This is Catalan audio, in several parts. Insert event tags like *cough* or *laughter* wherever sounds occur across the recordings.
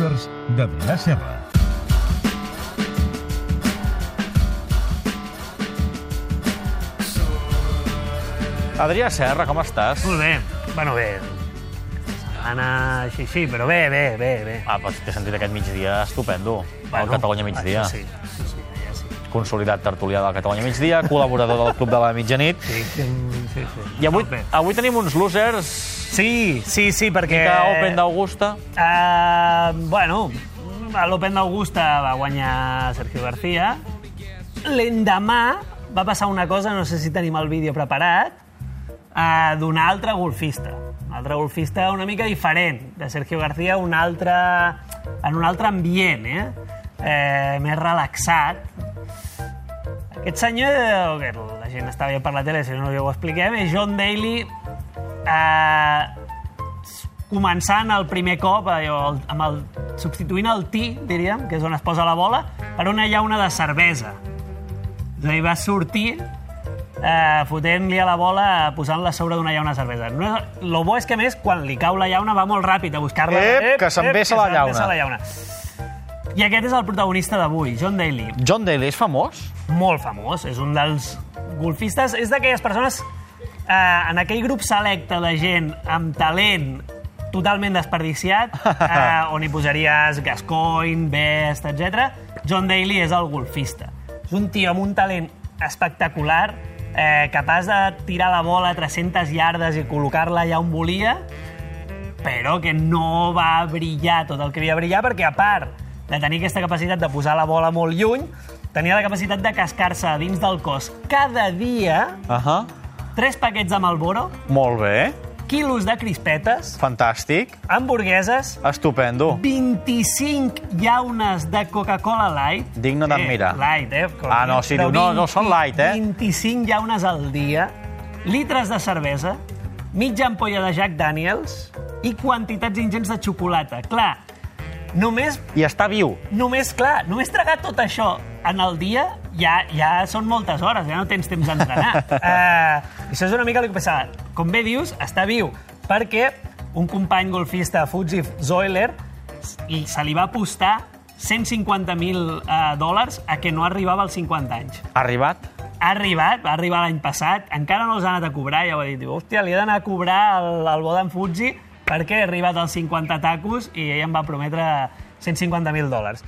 Losers d'Adrià Serra. Adrià Serra, com estàs? Molt bé. Bueno, bé. Setmana així, sí, però bé, bé, bé, bé. Ah, doncs t'he sentit aquest migdia estupendo. Bueno, el Catalunya migdia. Sí, sí, sí, ja sí. Consolidat tertulià del Catalunya migdia, col·laborador del Club de la Mitjanit. Sí, sí, sí. sí. I avui, avui tenim uns losers Sí, sí, sí, perquè... que Open d'Augusta. Uh, bueno, a l'Open d'Augusta va guanyar Sergio García. L'endemà va passar una cosa, no sé si tenim el vídeo preparat, uh, d'un altre golfista. Un altre golfista una mica diferent, de Sergio García, un altre, en un altre ambient, eh? eh més relaxat. Aquest senyor, que la gent està veient per la tele, si no ja ho expliquem, és John Daly, eh, començant el primer cop allò, el, amb el, substituint el tee, diríem, que és on es posa la bola, per una llauna de cervesa. És a dir, va sortir eh, fotent-li a la bola, posant-la sobre d'una llauna de cervesa. No, és- lo bo és que, més, quan li cau la llauna va molt ràpid a buscar-la. Ep, que se'n vessa la llauna. la llauna. I aquest és el protagonista d'avui, John Daly John Daly és famós? molt famós, és un dels golfistes, és d'aquelles persones eh, en aquell grup selecte de gent amb talent totalment desperdiciat, *laughs* eh, on hi posaries Gascoigne, Best, etc. John Daly és el golfista. És un tio amb un talent espectacular, eh, capaç de tirar la bola a 300 yardes i col·locar-la allà on volia, però que no va brillar tot el que havia de brillar, perquè a part de tenir aquesta capacitat de posar la bola molt lluny, tenia la capacitat de cascar-se dins del cos cada dia Uh -huh. Tres paquets de Malboro, Molt bé, quilos de crispetes, fantàstic, hamburgueses, estupendo. 25 llaunes de Coca-Cola Light. Digne d'admirar. Eh, light, eh? Ah, no, sí, diu, no, no són light, eh? 25 llaunes al dia, litres de cervesa, mitja ampolla de Jack Daniels i quantitats ingents de xocolata. Clar, només I està viu. Només, clar, només tragar tot això en el dia ja, ja són moltes hores, ja no tens temps d'entrenar. uh, *laughs* això és una mica el que pensava. Com bé dius, està viu, perquè un company golfista, Fuzzy Zoiler, i se li va apostar 150.000 uh, dòlars a que no arribava als 50 anys. Ha arribat? Ha arribat, va arribar l'any passat, encara no els ha anat a cobrar, ja ho ha dit. Diu, hòstia, li he d'anar a cobrar el, el bo d'en Fuzzy perquè he arribat als 50 tacos i ell em va prometre 150.000 dòlars.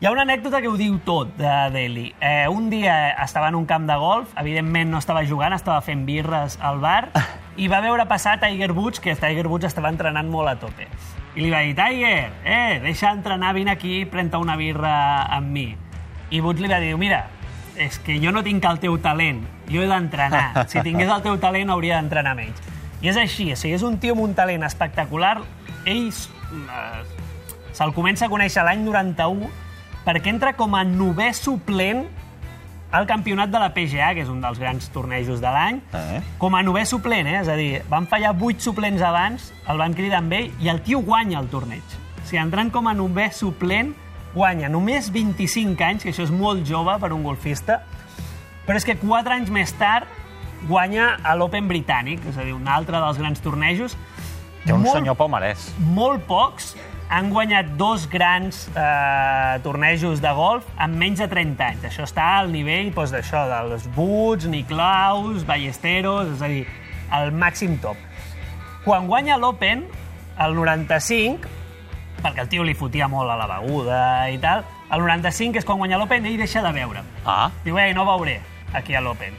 Hi ha una anècdota que ho diu tot de Delhi. Eh, un dia estava en un camp de golf, evidentment no estava jugant, estava fent birres al bar, *laughs* i va veure passar Tiger Woods, que Tiger Woods estava entrenant molt a tope. I li va dir, Tiger, eh, deixa entrenar, vine aquí, pren una birra amb mi. I Woods li va dir, mira, és que jo no tinc el teu talent, jo he d'entrenar. *laughs* Si tingués el teu talent hauria d'entrenar menys. I és així, o sigui, és un tio amb un talent espectacular. Ell eh, se'l comença a conèixer l'any 91 perquè entra com a novè suplent al campionat de la PGA, que és un dels grans tornejos de l'any, Eh? com a novè suplent, eh? és a dir, van fallar vuit suplents abans, el van cridar amb ell, i el tio guanya el torneig. O sigui, entrant com a novè suplent, guanya només 25 anys, que això és molt jove per un golfista, però és que quatre anys més tard guanya a l'Open britànic, és a dir, un altre dels grans tornejos. Té un Molt- senyor palmarès. molt pocs han guanyat dos grans eh, tornejos de golf en menys de 30 anys. Això està al nivell doncs, d'això, dels Woods, Nicklaus, Ballesteros, és a dir, el màxim top. Quan guanya l'Open, el 95, perquè el tio li fotia molt a la beguda i tal, el 95 és quan guanya l'Open ell deixa de beure. Ah, Diu, ei, no veuré aquí a l'Open.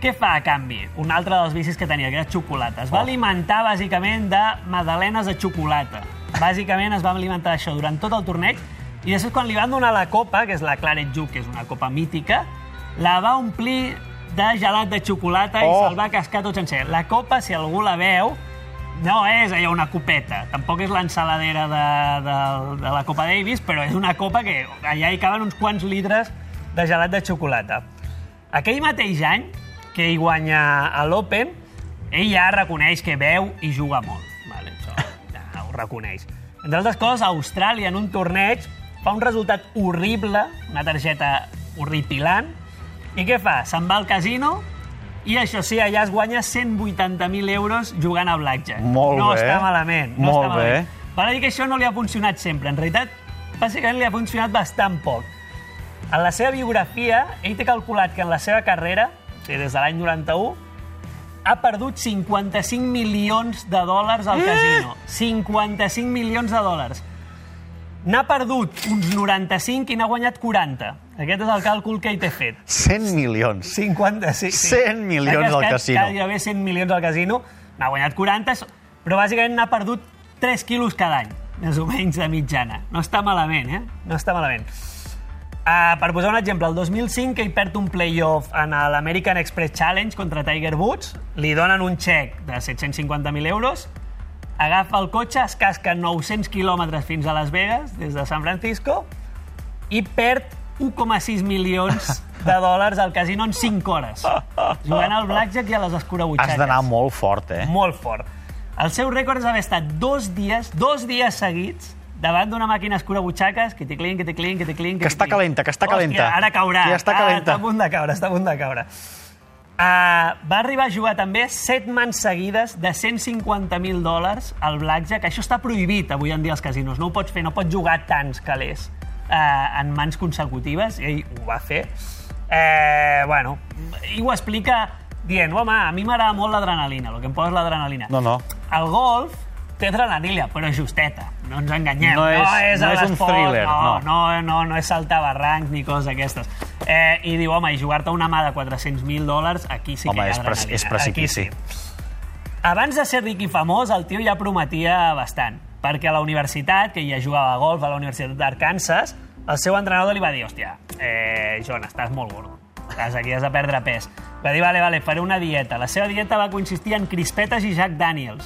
Què fa a canvi? Un altre dels vicis que tenia, que era xocolata. Es va Oh. alimentar, bàsicament, de magdalenes de xocolata. Bàsicament es va alimentar d'això durant tot el torneig i després quan li van donar la copa, que és la Claret Juk, que és una copa mítica, la va omplir de gelat de xocolata Oh. i se'l va cascar tot sencer. La copa, si algú la veu, no és allò una copeta, tampoc és l'ensaladera de, de, de la Copa Davis, però és una copa que allà hi caben uns quants litres de gelat de xocolata. Aquell mateix any que ell guanya a l'Open, ell ja reconeix que veu i juga molt. Vale, això ja ho reconeix. Entre altres coses, Austràlia, en un torneig, fa un resultat horrible, una targeta horripilant, i què fa? Se'n va al casino i això sí, allà es guanya 180.000 euros jugant a blackjack. Molt no bé. està malament. No Molt està malament. bé. Val a dir que això no li ha funcionat sempre. En realitat, bàsicament li ha funcionat bastant poc. En la seva biografia, ell té calculat que en la seva carrera, sigui, des de l'any 91, ha perdut 55 milions de dòlars al casino. 55 milions de dòlars. N'ha perdut uns 95 i n'ha guanyat 40. Aquest és el càlcul que ell té fet. 100 milions. 55. 100 milions al casino. Gairebé 100 milions al casino. N'ha guanyat 40, però bàsicament n'ha perdut 3 quilos cada any, més o menys de mitjana. No està malament, eh? No està malament. Uh, per posar un exemple, el 2005 ell perd un playoff en l'American Express Challenge contra Tiger Woods, li donen un xec de 750.000 euros, agafa el cotxe, es casca 900 quilòmetres fins a Las Vegas, des de San Francisco, i perd 1,6 milions de dòlars al casino en 5 hores, jugant al blackjack i a les escurabutxaques. Has d'anar molt fort, eh? Molt fort. El seu rècord és haver estat dos dies, dos dies seguits, davant d'una màquina escurabutxaques, que te clink, que te clink, que te clink... Que està calenta, que està calenta. Hòstia, ara caurà. Que està Ah, calenta. està a punt de caure, està a punt de caure. Uh, va arribar a jugar també set mans seguides de 150.000 dòlars al blackjack. Això està prohibit avui en dia als casinos. No ho pots fer, no pots jugar tants calés uh, en mans consecutives. I ell ho va fer. Eh, bueno, i ho explica dient, home, a mi m'agrada molt l'adrenalina, el que em posa l'adrenalina. No, no. El golf té adrenalina, però és justeta. No ens enganyem. No és- no és un l'esport, thriller, no, no. no, no, no és saltar barrancs ni coses d'aquestes. Eh, I diu, home, i jugar-te una mà de 400.000 dòlars, aquí sí Home, que hi ha és adrenalina. és precipici. Aquí sí. Abans de ser ric i famós, el tio ja prometia bastant, perquè a la universitat, que ja jugava a golf a la Universitat d'Arkansas, el seu entrenador li va dir, hòstia, eh, John, estàs molt gordo, estàs aquí, has de perdre pes. Va dir, vale, vale, faré una dieta. La seva dieta va consistir en crispetes i Jack Daniels.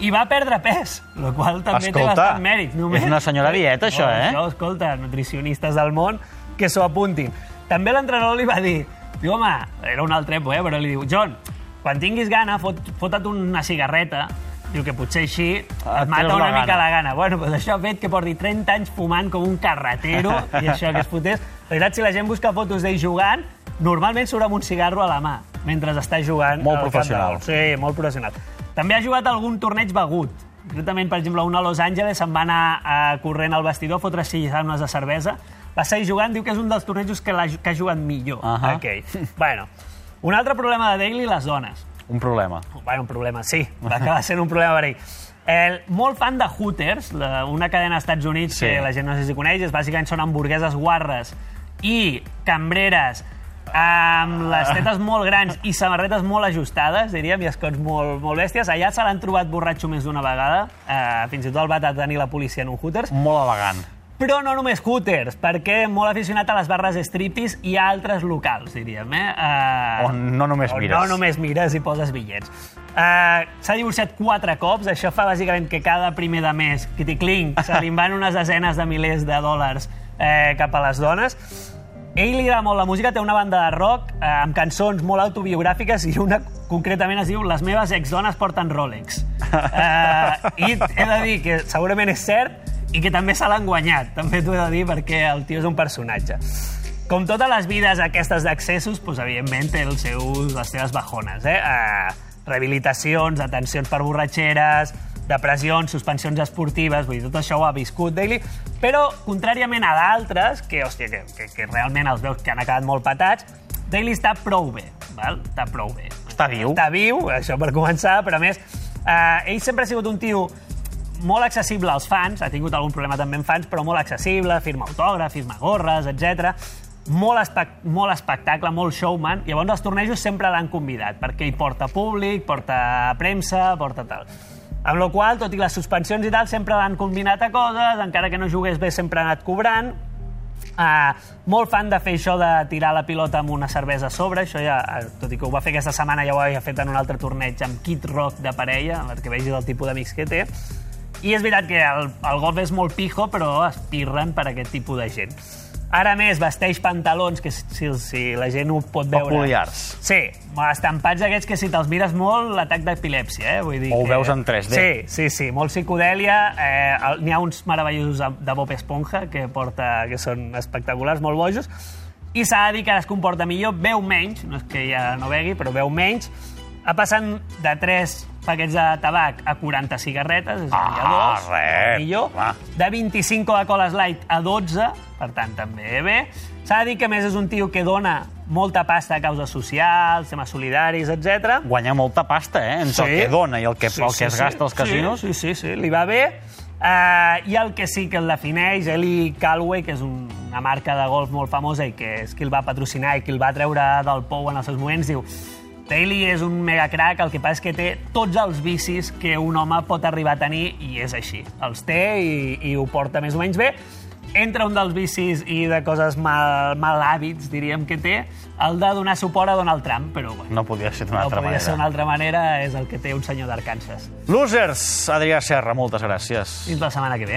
I va perdre pes, el qual també Escolta, té bastant mèrit. és una senyora dieta, això, no, eh? Això, escolta, nutricionistes del món, que s'ho apuntin. També l'entrenador li va dir, diu, home, era un altre eh, però li diu, John, quan tinguis gana, fot, fota't una cigarreta, diu que potser així et mata una la mica gana. la gana. Bueno, doncs això ha fet que porti 30 anys fumant com un carretero *laughs* i això que es fotés. La veritat, si la gent busca fotos d'ell jugant, normalment surt amb un cigarro a la mà mentre està jugant. Molt de professional. Sí, molt professional. També ha jugat algun torneig begut. Concretament, per exemple, un a Los Angeles se'n va anar a corrent al vestidor a fotre sis armes de cervesa. Va seguir jugant, diu que és un dels tornejos que, l'ha- que ha jugat millor. Ahà. Okay. bueno, un altre problema de Daly, les dones. Un problema. Bueno, un problema, sí. Va acabar sent un problema per ell. El, molt fan de Hooters, la, una cadena als Estats Units Sí. que la gent no sé si coneix, és, bàsicament són hamburgueses guarres i cambreres amb les tetes molt grans i samarretes molt ajustades, diríem, i escots molt, molt bèsties. Allà se l'han trobat borratxo més d'una vegada. Eh, fins i tot el va detenir la policia en un Hooters. Molt elegant. Però no només Hooters, perquè molt aficionat a les barres striptease i a altres locals, diríem. Eh? Uh, On no només mires. no només mires i poses bitllets. Uh, S'ha divorciat quatre cops, això fa bàsicament que cada primer de mes, quiticlink, se li van unes desenes de milers de dòlars eh, cap a les dones. Ell li agrada molt la música, té una banda de rock eh, amb cançons molt autobiogràfiques i una concretament es diu Les meves exdones porten Rolex. Eh, I he de dir que segurament és cert i que també se l'han guanyat, també t'ho he de dir perquè el tio és un personatge. Com totes les vides aquestes d'accessos, doncs, evidentment té els seus, les seves bajones. Eh? Uh, rehabilitacions, atencions per borratxeres, depressions, suspensions esportives, vull dir, tot això ho ha viscut Daly, però, contràriament a d'altres, que, hòstia, que, que, que realment els veus que han acabat molt patats, Daly està prou bé, val? està prou bé. Està viu. Està viu, això per començar, però a més, eh, ell sempre ha sigut un tio molt accessible als fans, ha tingut algun problema també amb fans, però molt accessible, firma autògraf, firma gorres, etc. Molt, espec molt espectacle, molt showman. Llavors els tornejos sempre l'han convidat, perquè hi porta públic, porta premsa, porta tal. Amb la qual tot i les suspensions i tal, sempre l'han combinat a coses, encara que no jugués bé sempre ha anat cobrant, Uh, molt fan de fer això de tirar la pilota amb una cervesa a sobre, això ja, eh, tot i que ho va fer aquesta setmana, ja ho havia fet en un altre torneig amb Kid Rock de parella, perquè vegis el tipus d'amics que té. I és veritat que el, el golf és molt pijo, però es pirren per aquest tipus de gent. Ara més, vesteix pantalons, que si, si la gent ho pot veure... Peculiars. Sí, estampats aquests que si te'ls mires molt, l'atac d'epilèpsia, eh? Vull dir O ho que... veus en 3D. Sí, sí, sí, molt psicodèlia. Eh, N'hi ha uns meravellosos de- Bob Esponja que, porta, que són espectaculars, molt bojos. I s'ha de dir que ara es comporta millor, veu menys, no és que ja no begui, però veu menys. Ha passat de 3 paquets de tabac a 40 cigarretes, és a dir, a Ah, dos, res, millor. home. De 25 Coca-Coles Light a 12, per tant, també bé. S'ha de dir que, a més, és un tio que dona molta pasta a causes socials, temes solidaris, etc. Guanya molta pasta, eh? Entre el que dona i el que, el que es gasta als casinos. Sí, sí, sí, li va bé. Uh, I el que sí que el defineix, Eli Callaway, que és un, una marca de golf molt famosa i que és qui el va patrocinar i qui el va treure del pou en els seus moments, diu Daly és un megacrac, el que passa és que té tots els vicis que un home pot arribar a tenir i és així. Els té i, i ho porta més o menys bé. Entre un dels vicis i de coses mal, mal hàbits, diríem que té, el de donar suport a Donald Trump, però bueno, No podia ser d'una no altra podia manera. ser d'una altra manera, és el que té un senyor d'Arkansas. Losers, Adrià Serra, moltes gràcies. Fins la setmana que ve.